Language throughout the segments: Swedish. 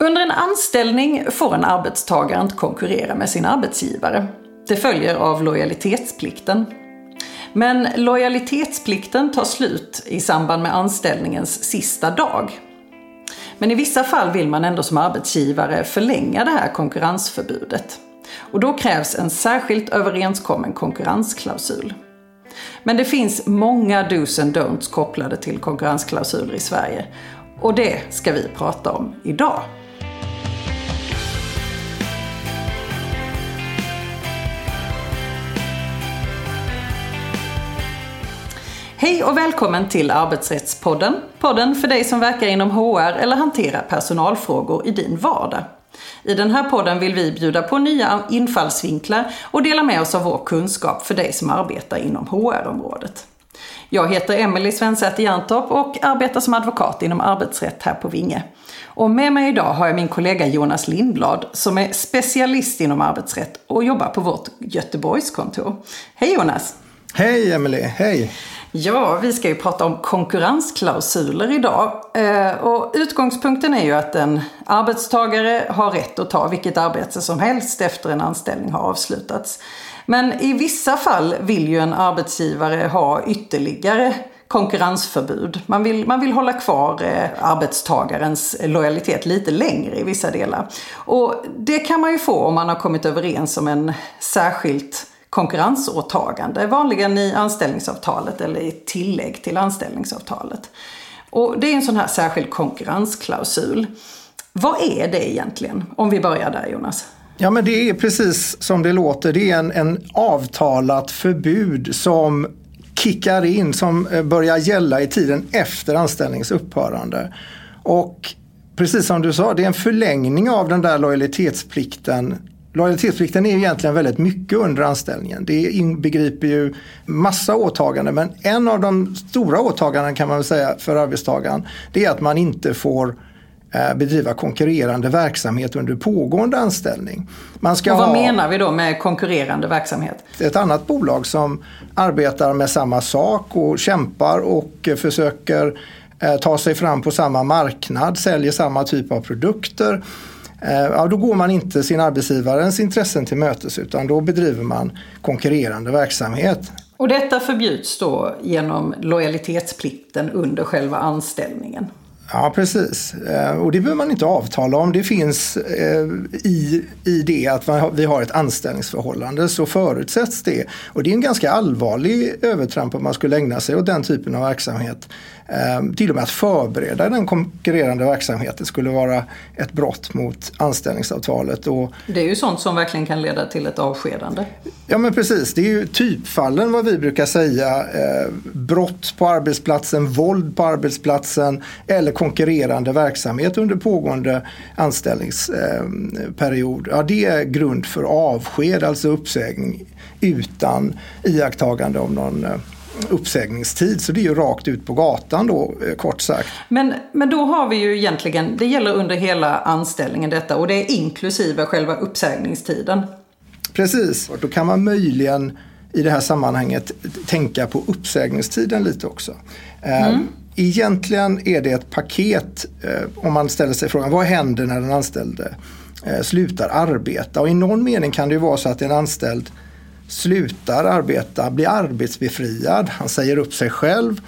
Under en anställning får en arbetstagare inte konkurrera med sin arbetsgivare. Det följer av lojalitetsplikten. Men lojalitetsplikten tar slut i samband med anställningens sista dag. Men i vissa fall vill man ändå som arbetsgivare förlänga det här konkurrensförbudet. Och då krävs en särskilt överenskommen konkurrensklausul. Men det finns många dos and don'ts kopplade till konkurrensklausuler i Sverige. Och det ska vi prata om idag. Hej och välkommen till Arbetsrättspodden. Podden för dig som verkar inom HR eller hanterar personalfrågor i din vardag. I den här podden vill vi bjuda på nya infallsvinklar och dela med oss av vår kunskap för dig som arbetar inom HR-området. Jag heter Emelie Svensäter Jerntorp och arbetar som advokat inom arbetsrätt här på Vinge. Och med mig idag har jag min kollega Jonas Lindblad som är specialist inom arbetsrätt och jobbar på vårt Göteborgskontor. Hej Jonas! Hej Emelie, hej! Ja, vi ska ju prata om konkurrensklausuler idag. Eh, och utgångspunkten är ju att en arbetstagare har rätt att ta vilket arbete som helst efter en anställning har avslutats. Men i vissa fall vill ju en arbetsgivare ha ytterligare konkurrensförbud. Man vill, man vill hålla kvar eh, arbetstagarens lojalitet lite längre i vissa delar. Och det kan man ju få om man har kommit överens om en särskilt konkurrensåtagande, vanligen i anställningsavtalet eller i tillägg till anställningsavtalet. Och det är en sån här särskild konkurrensklausul. Vad är det egentligen? Om vi börjar där Jonas. Ja men det är precis som det låter. Det är en, en avtalat förbud som kickar in, som eh, börjar gälla i tiden efter anställningens upphörande. Och precis som du sa, det är en förlängning av den där lojalitetsplikten Lojalitetsplikten är egentligen väldigt mycket under anställningen. Det inbegriper ju massa åtaganden men en av de stora åtaganden kan man väl säga för arbetstagaren det är att man inte får eh, bedriva konkurrerande verksamhet under pågående anställning. Man ska och vad ha menar vi då med konkurrerande verksamhet? Ett annat bolag som arbetar med samma sak och kämpar och försöker eh, ta sig fram på samma marknad, säljer samma typ av produkter ja, då går man inte sin arbetsgivarens intressen till mötes utan då bedriver man konkurrerande verksamhet. Och detta förbjuds då genom lojalitetsplikten under själva anställningen? Ja precis eh, och det behöver man inte avtala om. Det finns eh, i, i det att vi har ett anställningsförhållande så förutsätts det. Och det är en ganska allvarlig övertramp om man skulle ägna sig åt den typen av verksamhet. Ehm, till och med att förbereda den konkurrerande verksamheten skulle vara ett brott mot anställningsavtalet. Och, det är ju sånt som verkligen kan leda till ett avskedande. Ja men precis, det är ju typfallen vad vi brukar säga. Eh, brott på arbetsplatsen, våld på arbetsplatsen eller konkurrerande verksamhet under pågående anställningsperiod. ja, det är grund för avsked, alltså uppsägning utan iakttagande av någon eh, uppsägningstid. Så det är ju rakt ut på gatan då, eh, kort sagt. Men, men då har vi ju egentligen, det gäller under hela anställningen detta och det är inklusive själva uppsägningstiden. Precis, och då kan man möjligen i det här sammanhanget tänka på uppsägningstiden lite också. Eh, mm. Egentligen är det ett paket eh, om man ställer sig frågan vad händer när den anställde slutar arbeta? Och i någon mening kan det ju vara så att en anställd slutar arbeta, blir arbetsbefriad, han säger upp sig själv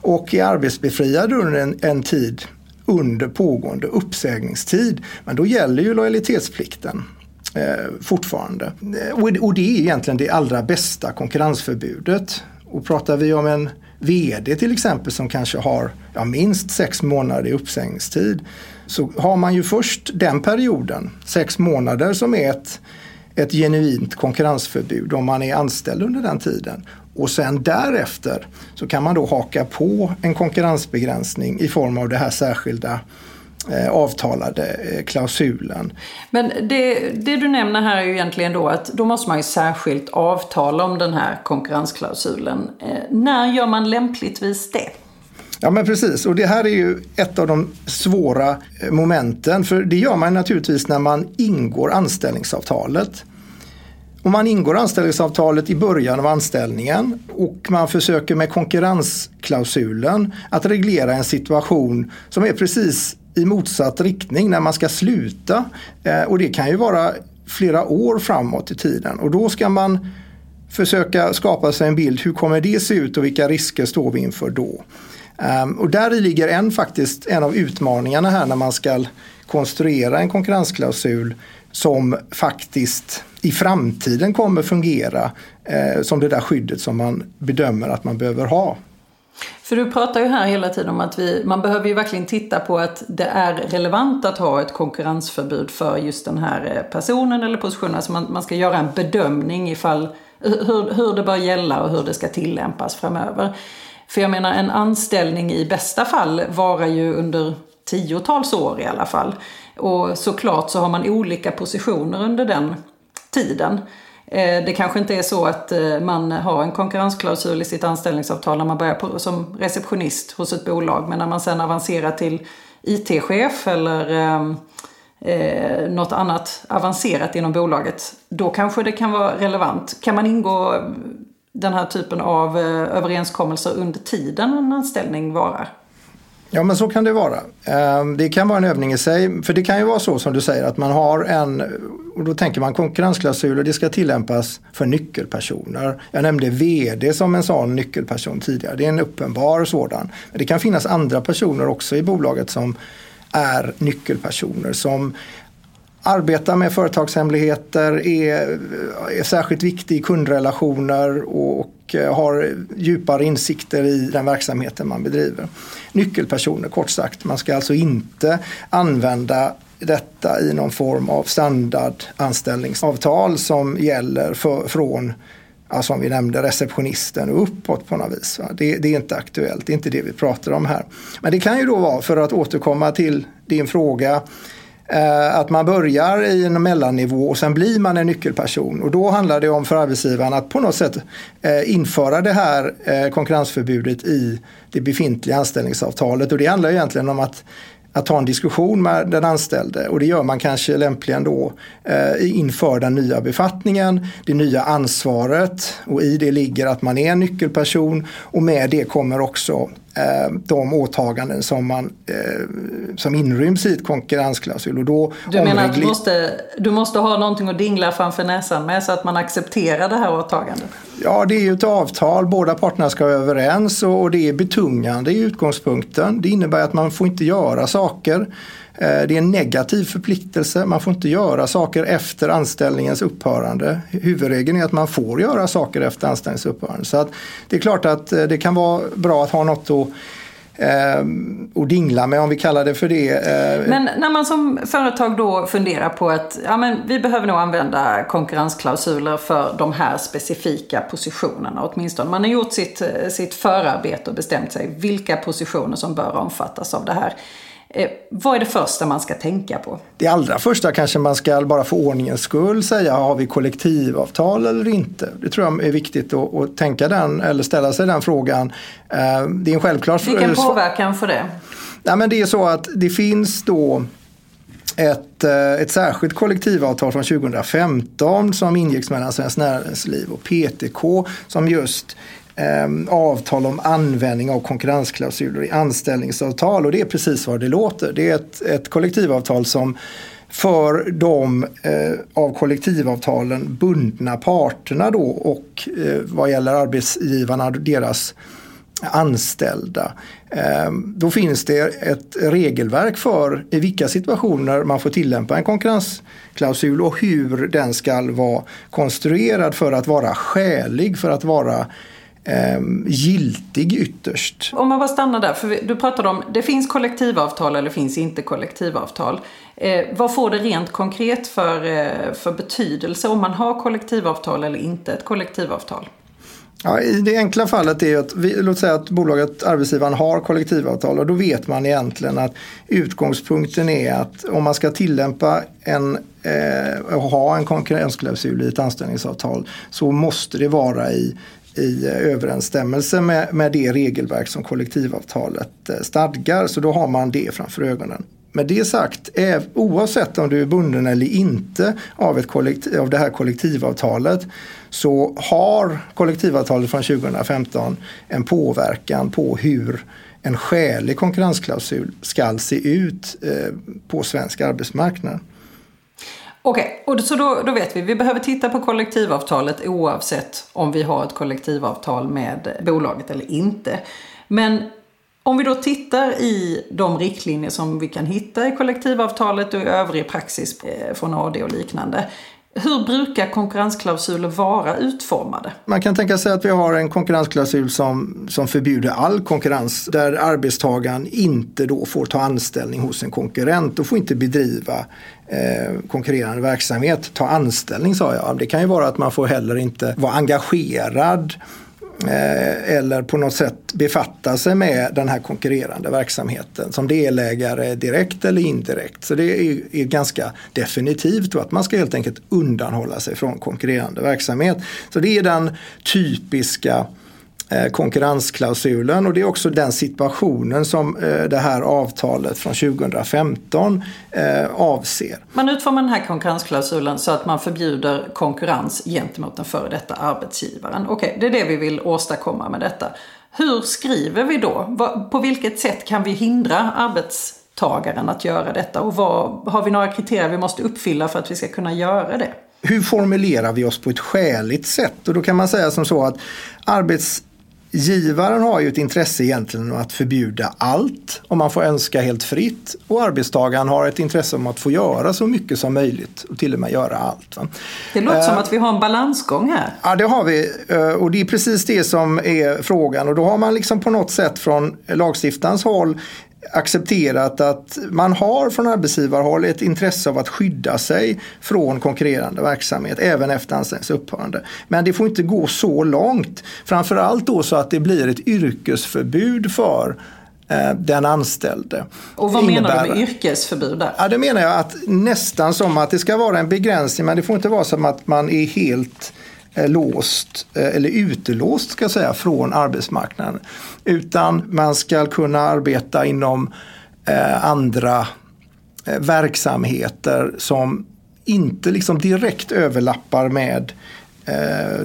och är arbetsbefriad under en, en tid under pågående uppsägningstid. Men då gäller ju lojalitetsplikten eh, fortfarande. Eh, och, och det är egentligen det allra bästa konkurrensförbudet. Och pratar vi om en VD till exempel som kanske har ja, minst sex månader i uppsägningstid så har man ju först den perioden, sex månader som är ett ett genuint konkurrensförbud om man är anställd under den tiden. Och sen därefter så kan man då haka på en konkurrensbegränsning i form av det här särskilda eh, avtalade eh, klausulen. Men det, det, du nämner här är ju egentligen då att då måste man ju särskilt avtala om den här konkurrensklausulen. Eh, när gör man lämpligtvis det? Ja men precis och det här är ju ett av de svåra eh, momenten för det gör man naturligtvis när man ingår anställningsavtalet. Om man ingår anställningsavtalet i början av anställningen och man försöker med konkurrensklausulen att reglera en situation som är precis i motsatt riktning när man ska sluta. Eh, och det kan ju vara flera år framåt i tiden och då ska man försöka skapa sig en bild. Hur kommer det se ut och vilka risker står vi inför då? Um, och där ligger en, faktiskt, en av utmaningarna här när man ska konstruera en konkurrensklausul som faktiskt i framtiden kommer fungera eh, som det där skyddet som man bedömer att man behöver ha. För du pratar ju här hela tiden om att vi, man behöver ju verkligen titta på att det är relevant att ha ett konkurrensförbud för just den här eh, personen eller positionen. Alltså man, man ska göra en bedömning ifall hur, hur det bör gälla och hur det ska tillämpas framöver. För jag menar en anställning i bästa fall varar ju under tiotals år i alla fall. Och såklart så har man olika positioner under den tiden. Eh, det kanske inte är så att eh, man har en konkurrensklausul i sitt anställningsavtal när man börjar på, som receptionist hos ett bolag. Men när man sen avancerar till IT-chef eller eh, eh, något annat avancerat inom bolaget. Då kanske det kan vara relevant. Kan man ingå den här typen av eh, överenskommelser under tiden en anställning varar? Ja men så kan det vara. Ehm, det kan vara en övning i sig. För det kan ju vara så som du säger att man har en, och då tänker man konkurrensklausuler, det ska tillämpas för nyckelpersoner. Jag nämnde VD som en sån nyckelperson tidigare. Det är en uppenbar sådan. Men det kan finnas andra personer också i bolaget som är nyckelpersoner som arbetar med företagshemligheter, är, är särskilt viktig i kundrelationer och eh, har djupare insikter i den verksamheten man bedriver. Nyckelpersoner kort sagt. Man ska alltså inte använda detta i någon form av standardanställningsavtal som gäller för, från ja, som vi nämnde, receptionisten och uppåt på något vis. Det, det, är inte aktuellt, det är inte det vi pratar om här. Men det kan ju då vara, för att återkomma till din fråga, Eh, att man börjar i en mellannivå och sen blir man en nyckelperson. Och då handlar det om för arbetsgivaren att på något sätt eh, införa det här eh, konkurrensförbudet i det befintliga anställningsavtalet. Och det handlar egentligen om att att ta en diskussion med den anställde och det gör man kanske lämpligen då eh, inför den nya befattningen, det nya ansvaret och i det ligger att man är en nyckelperson och med det kommer också de åtaganden som, man, eh, som inryms i ett konkurrensklausul. Och då du menar att du måste, du måste ha någonting att dingla framför näsan med så att man accepterar det här åtagandet? Ja, det är ju ett avtal. Båda parterna ska vara överens och, det är betungande i utgångspunkten. Det innebär att man får inte göra saker Eh, Eh, det är en negativ förpliktelse. Man får inte göra saker efter anställningens upphörande. Huvudregeln är att man får göra saker efter anställningens upphörande. Så att det är klart att eh, det kan vara bra att ha något att eh, och dingla med om vi kallar det för det. Men när man som företag då funderar på att ja, men vi behöver nog använda konkurrensklausuler för de här specifika positionerna åtminstone. Man har gjort sitt, sitt förarbete och bestämt sig vilka positioner som bör omfattas av det här. Eh, vad är det första man ska tänka på? Det allra första kanske man ska bara för ordningens skull säga, har vi kollektivavtal eller inte? Det tror jag är viktigt att, att tänka den, eller ställa sig den frågan. Eh, det är en självklar Vilken påverkan får det? Ja, men det är så att det finns då ett, eh, ett särskilt kollektivavtal från 2015 som ingicks mellan Svenskt Näringsliv och PTK som just eh, avtal om användning av konkurrensklausuler i anställningsavtal och det är precis vad det låter. Det är ett, ett kollektivavtal som för de eh, av kollektivavtalen bundna parterna då och eh, vad gäller arbetsgivarna deras anställda. Eh, då finns det ett regelverk för i vilka situationer man får tillämpa en konkurrensklausul och hur den ska vara konstruerad för att vara skälig, för att vara eh, giltig ytterst. Om man bara stannar där, för du pratade om det finns kollektivavtal eller finns inte kollektivavtal. Eh, vad får det rent konkret för, eh, för betydelse om man har kollektivavtal eller inte ett kollektivavtal? Ja, I det enkla fallet är att, vi, låt säga att bolaget, arbetsgivaren har kollektivavtal och då vet man egentligen att utgångspunkten är att om man ska tillämpa en eh, och ha en konkurrensklausul i ett anställningsavtal så måste det vara i i överensstämmelse med, med det regelverk som kollektivavtalet eh, stadgar. Så då har man det framför ögonen. Med det sagt, oavsett om du är bunden eller inte av, ett kollektiv, av det här kollektivavtalet så har kollektivavtalet från 2015 en påverkan på hur en skälig konkurrensklausul ska se ut eh, på svensk arbetsmarknad. Okej, okay, så då, då vet vi. Vi behöver titta på kollektivavtalet oavsett om vi har ett kollektivavtal med bolaget eller inte. Men om vi då tittar i de riktlinjer som vi kan hitta i kollektivavtalet och i övrig praxis eh, från AD och liknande. Hur brukar konkurrensklausuler vara utformade? Man kan tänka sig att vi har en konkurrensklausul som, som förbjuder all konkurrens där arbetstagaren inte då får ta anställning hos en konkurrent och får inte bedriva eh, konkurrerande verksamhet. Ta anställning sa jag. Det kan ju vara att man får heller inte vara engagerad Eh, eller på något sätt befatta sig med den här konkurrerande verksamheten som delägare direkt eller indirekt. Så det är, är ganska definitivt att man ska helt enkelt undanhålla sig från konkurrerande verksamhet. Så det är den typiska Eh, konkurrensklausulen och det är också den situationen som eh, det här avtalet från 2015 eh, avser. Man utformar den här konkurrensklausulen så att man förbjuder konkurrens gentemot den före detta arbetsgivaren. Okej, det är det vi vill åstadkomma med detta. Hur skriver vi då? På vilket sätt kan vi hindra arbetstagaren att göra detta? Och vad, har vi några kriterier vi måste uppfylla för att vi ska kunna göra det? Hur formulerar vi oss på ett skäligt sätt? Och då kan man säga som så att arbets Givaren har ju ett intresse egentligen att förbjuda allt om man får önska helt fritt och arbetstagaren har ett intresse om att få göra så mycket som möjligt och till och med göra allt. Va? Det låter uh, som att vi har en balansgång här. Ja det har vi uh, och det är precis det som är frågan och då har man liksom på något sätt från lagstiftarens håll accepterat att man har från arbetsgivarhåll ett intresse av att skydda sig från konkurrerande verksamhet även efter anställningens upphörande. Men det får inte gå så långt. Framförallt då så att det blir ett yrkesförbud för eh, den anställde. Och vad menar du med yrkesförbud där? Ja, det menar jag att nästan som att det ska vara en begränsning men det får inte vara som att man är helt låst eh, eller utelåst ska jag säga från arbetsmarknaden. Utan man ska kunna arbeta inom eh, andra eh, verksamheter som inte liksom direkt överlappar med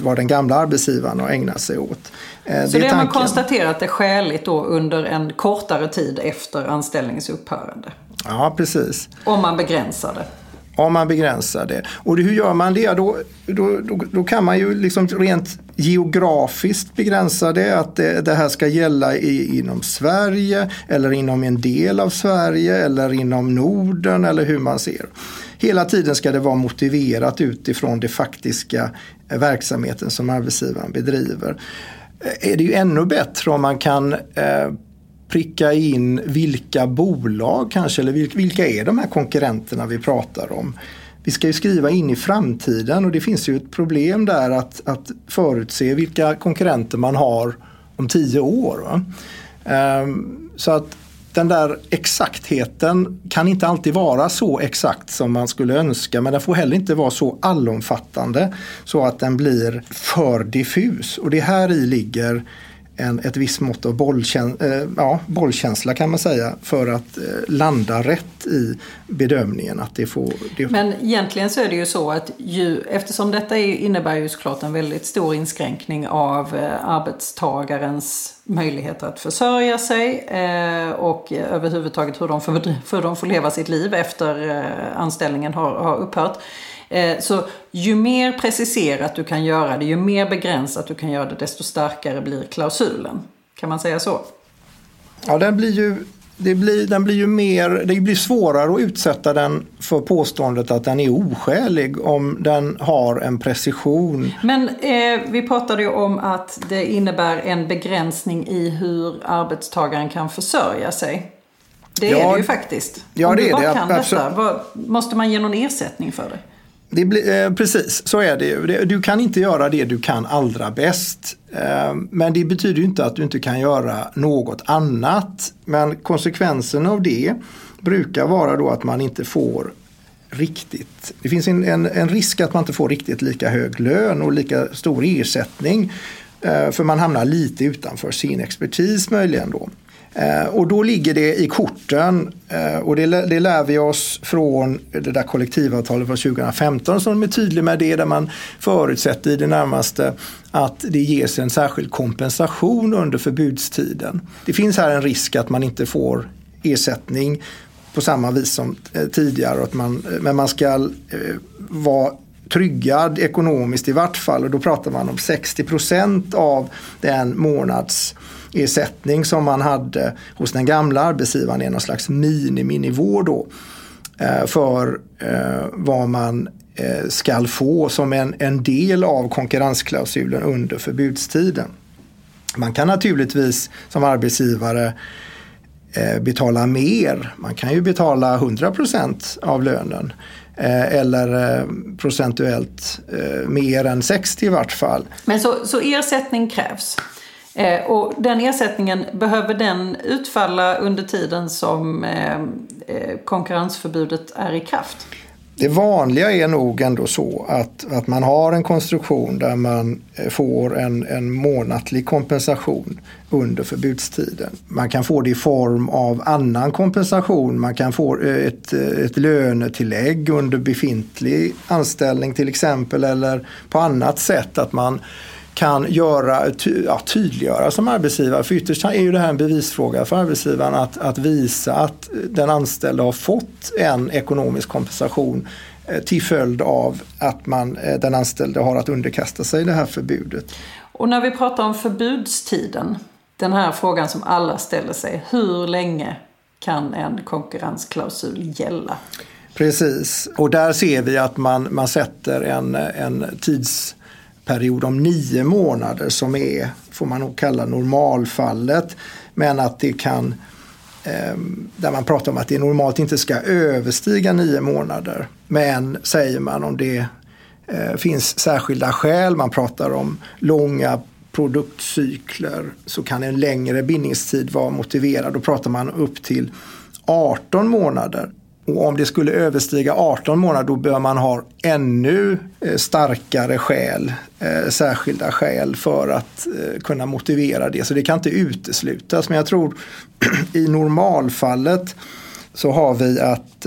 vad den gamla arbetsgivaren har ägnat sig åt. Så det, har man konstaterat är skäligt då under en kortare tid efter anställningens upphörande? Ja, precis. Om man begränsar det? Om man begränsar det. Och hur gör man det? Då, då, då, då kan man ju liksom rent geografiskt begränsa det. Att det, det här ska gälla i, inom Sverige eller inom en del av Sverige eller inom Norden eller hur man ser. Hela tiden ska det vara motiverat utifrån det faktiska verksamheten som arbetsgivaren bedriver. Är det ju ännu bättre om man kan eh, pricka in vilka bolag kanske, eller vilka är de här konkurrenterna vi pratar om. Vi ska ju skriva in i framtiden och det finns ju ett problem där att, att förutse vilka konkurrenter man har om tio år. Um, så att den där exaktheten kan inte alltid vara så exakt som man skulle önska men den får heller inte vara så allomfattande så att den blir för diffus. Och det här i ligger en, ett visst mått av bollkäns eh, ja, bollkänsla kan man säga för att eh, landa rätt i bedömningen. Att det får, det... Men egentligen så är det ju så att ju, eftersom detta innebär ju såklart en väldigt stor inskränkning av eh, arbetstagarens möjligheter att försörja sig eh, och överhuvudtaget hur de, får, hur de får leva sitt liv efter eh, anställningen har, har upphört. Eh, så ju mer preciserat du kan göra det, ju mer begränsat du kan göra det, desto starkare blir klausulen. Kan man säga så? Ja, den blir ju det blir, den blir ju mer, det blir svårare att utsätta den för påståendet att den är oskälig om den har en precision. Men eh, vi pratade ju om att det innebär en begränsning i hur arbetstagaren kan försörja sig. Det ja, är det ju faktiskt. Ja, om det du bara det. kan detta, vad, måste man ge någon ersättning för det? Det blir, eh, precis, så är det ju. Du kan inte göra det du kan allra bäst. Eh, men det betyder ju inte att du inte kan göra något annat. Men konsekvensen av det brukar vara då att man inte får riktigt. Det finns en, en, en risk att man inte får riktigt lika hög lön och lika stor ersättning. Eh, för man hamnar lite utanför sin expertis möjligen då. Eh, och då ligger det i korten eh, och det, det lär vi oss från det där kollektivavtalet från 2015 som är tydlig med det där man förutsätter i det närmaste att det ges en särskild kompensation under förbudstiden. Det finns här en risk att man inte får ersättning på samma vis som eh, tidigare. Att man, men man ska vara tryggad ekonomiskt i vart fall och då pratar man om 60 procent av den månads ersättning som man hade hos den gamla arbetsgivaren är någon slags miniminivå då eh, för eh, vad man eh, skall få som en, en del av konkurrensklausulen under förbudstiden. Man kan naturligtvis som arbetsgivare betala mer. Man kan ju betala 100 procent av lönen Eh, eller eh, procentuellt eh, mer än 60 i vart fall. Men så, så ersättning krävs? Och den ersättningen, behöver den utfalla under tiden som konkurrensförbudet är i kraft? Det vanliga är nog ändå så att, att man har en konstruktion där man eh, får en, en månatlig kompensation under förbudstiden. Man kan få det i form av annan kompensation. Man kan få eh, ett, eh, ett lönetillägg under befintlig anställning till exempel eller på annat sätt att man kan göra, ty, ja, tydliggöra som arbetsgivare. För ytterst är ju det här en bevisfråga för arbetsgivaren att, att visa att den anställde har fått en ekonomisk kompensation eh, till följd av att man, eh, den anställde har att underkasta sig det här förbudet. Och när vi pratar om förbudstiden, den här frågan som alla ställer sig, hur länge kan en konkurrensklausul gälla? Precis, och där ser vi att man, man sätter en, en tids period om nio månader som är, får man nog kalla normalfallet. Men att det kan, ehm, där man pratar om att det normalt inte ska överstiga nio månader. Men säger man om det eh, finns särskilda skäl, man pratar om långa produktcykler så kan en längre bindningstid vara motiverad. Då pratar man upp till 18 månader. Och om det skulle överstiga 18 månader då bör man ha ännu eh, starkare skäl, eh, särskilda skäl för att eh, kunna motivera det. Så det kan inte uteslutas. Men jag tror i normalfallet så har vi att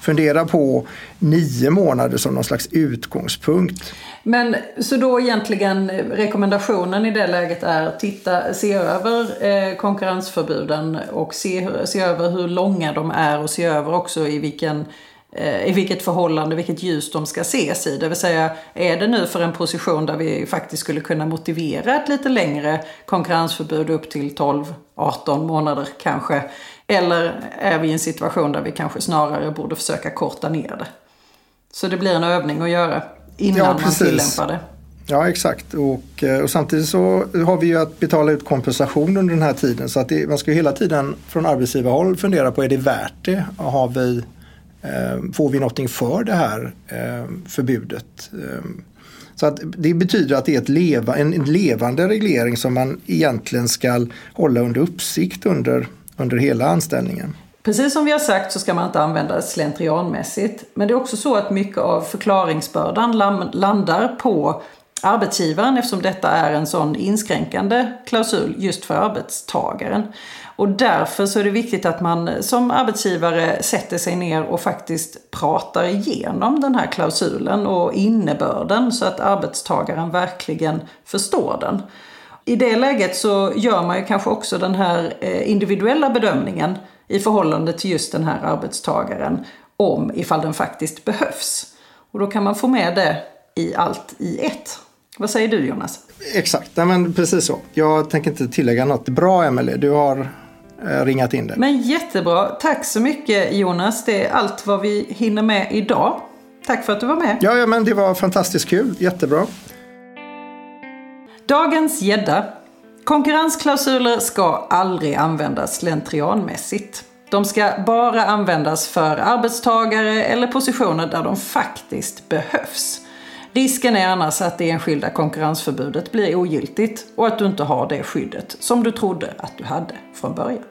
fundera på nio månader som någon slags utgångspunkt. Men så då egentligen rekommendationen i det läget är titta, se över eh, konkurrensförbuden och se, se över hur långa de är och se över också i vilken eh, i vilket förhållande, vilket ljus de ska ses i. Det vill säga, är det nu för en position där vi faktiskt skulle kunna motivera ett lite längre konkurrensförbud upp till 12-18 månader kanske. Eller är vi i en situation där vi kanske snarare borde försöka korta ner det. Så det blir en övning att göra innan ja, man tillämpar det. Ja exakt och, eh, och, samtidigt så har vi ju att betala ut kompensation under den här tiden så att det, man ska hela tiden från arbetsgivarhåll fundera på är det värt det? Har vi, eh, får vi någonting för det här eh, förbudet? Eh, så att det betyder att det är ett leva, en levande reglering som man egentligen ska hålla under uppsikt under, under hela anställningen. Precis som vi har sagt så ska man inte använda det slentrianmässigt. Men det är också så att mycket av förklaringsbördan landar på arbetsgivaren eftersom detta är en sån inskränkande klausul just för arbetstagaren. Och därför så är det viktigt att man som arbetsgivare sätter sig ner och faktiskt pratar igenom den här klausulen och innebörden så att arbetstagaren verkligen förstår den. I det läget så gör man ju kanske också den här eh, individuella bedömningen i förhållande till just den här arbetstagaren om ifall den faktiskt behövs. Och då kan man få med det i allt i ett. Vad säger du Jonas? Exakt, Nej, men precis så. Jag tänker inte tillägga något. Bra Emelie, du har eh, ringat in det. Men jättebra. Tack så mycket Jonas. Det är allt vad vi hinner med idag. Tack för att du var med. Ja, ja men det var fantastiskt kul. Jättebra. Dagens gädda Konkurrensklausuler ska aldrig användas slentrianmässigt. De ska bara användas för arbetstagare eller positioner där de faktiskt behövs. Risken är annars att det enskilda konkurrensförbudet blir ogiltigt och att du inte har det skyddet som du trodde att du hade från början.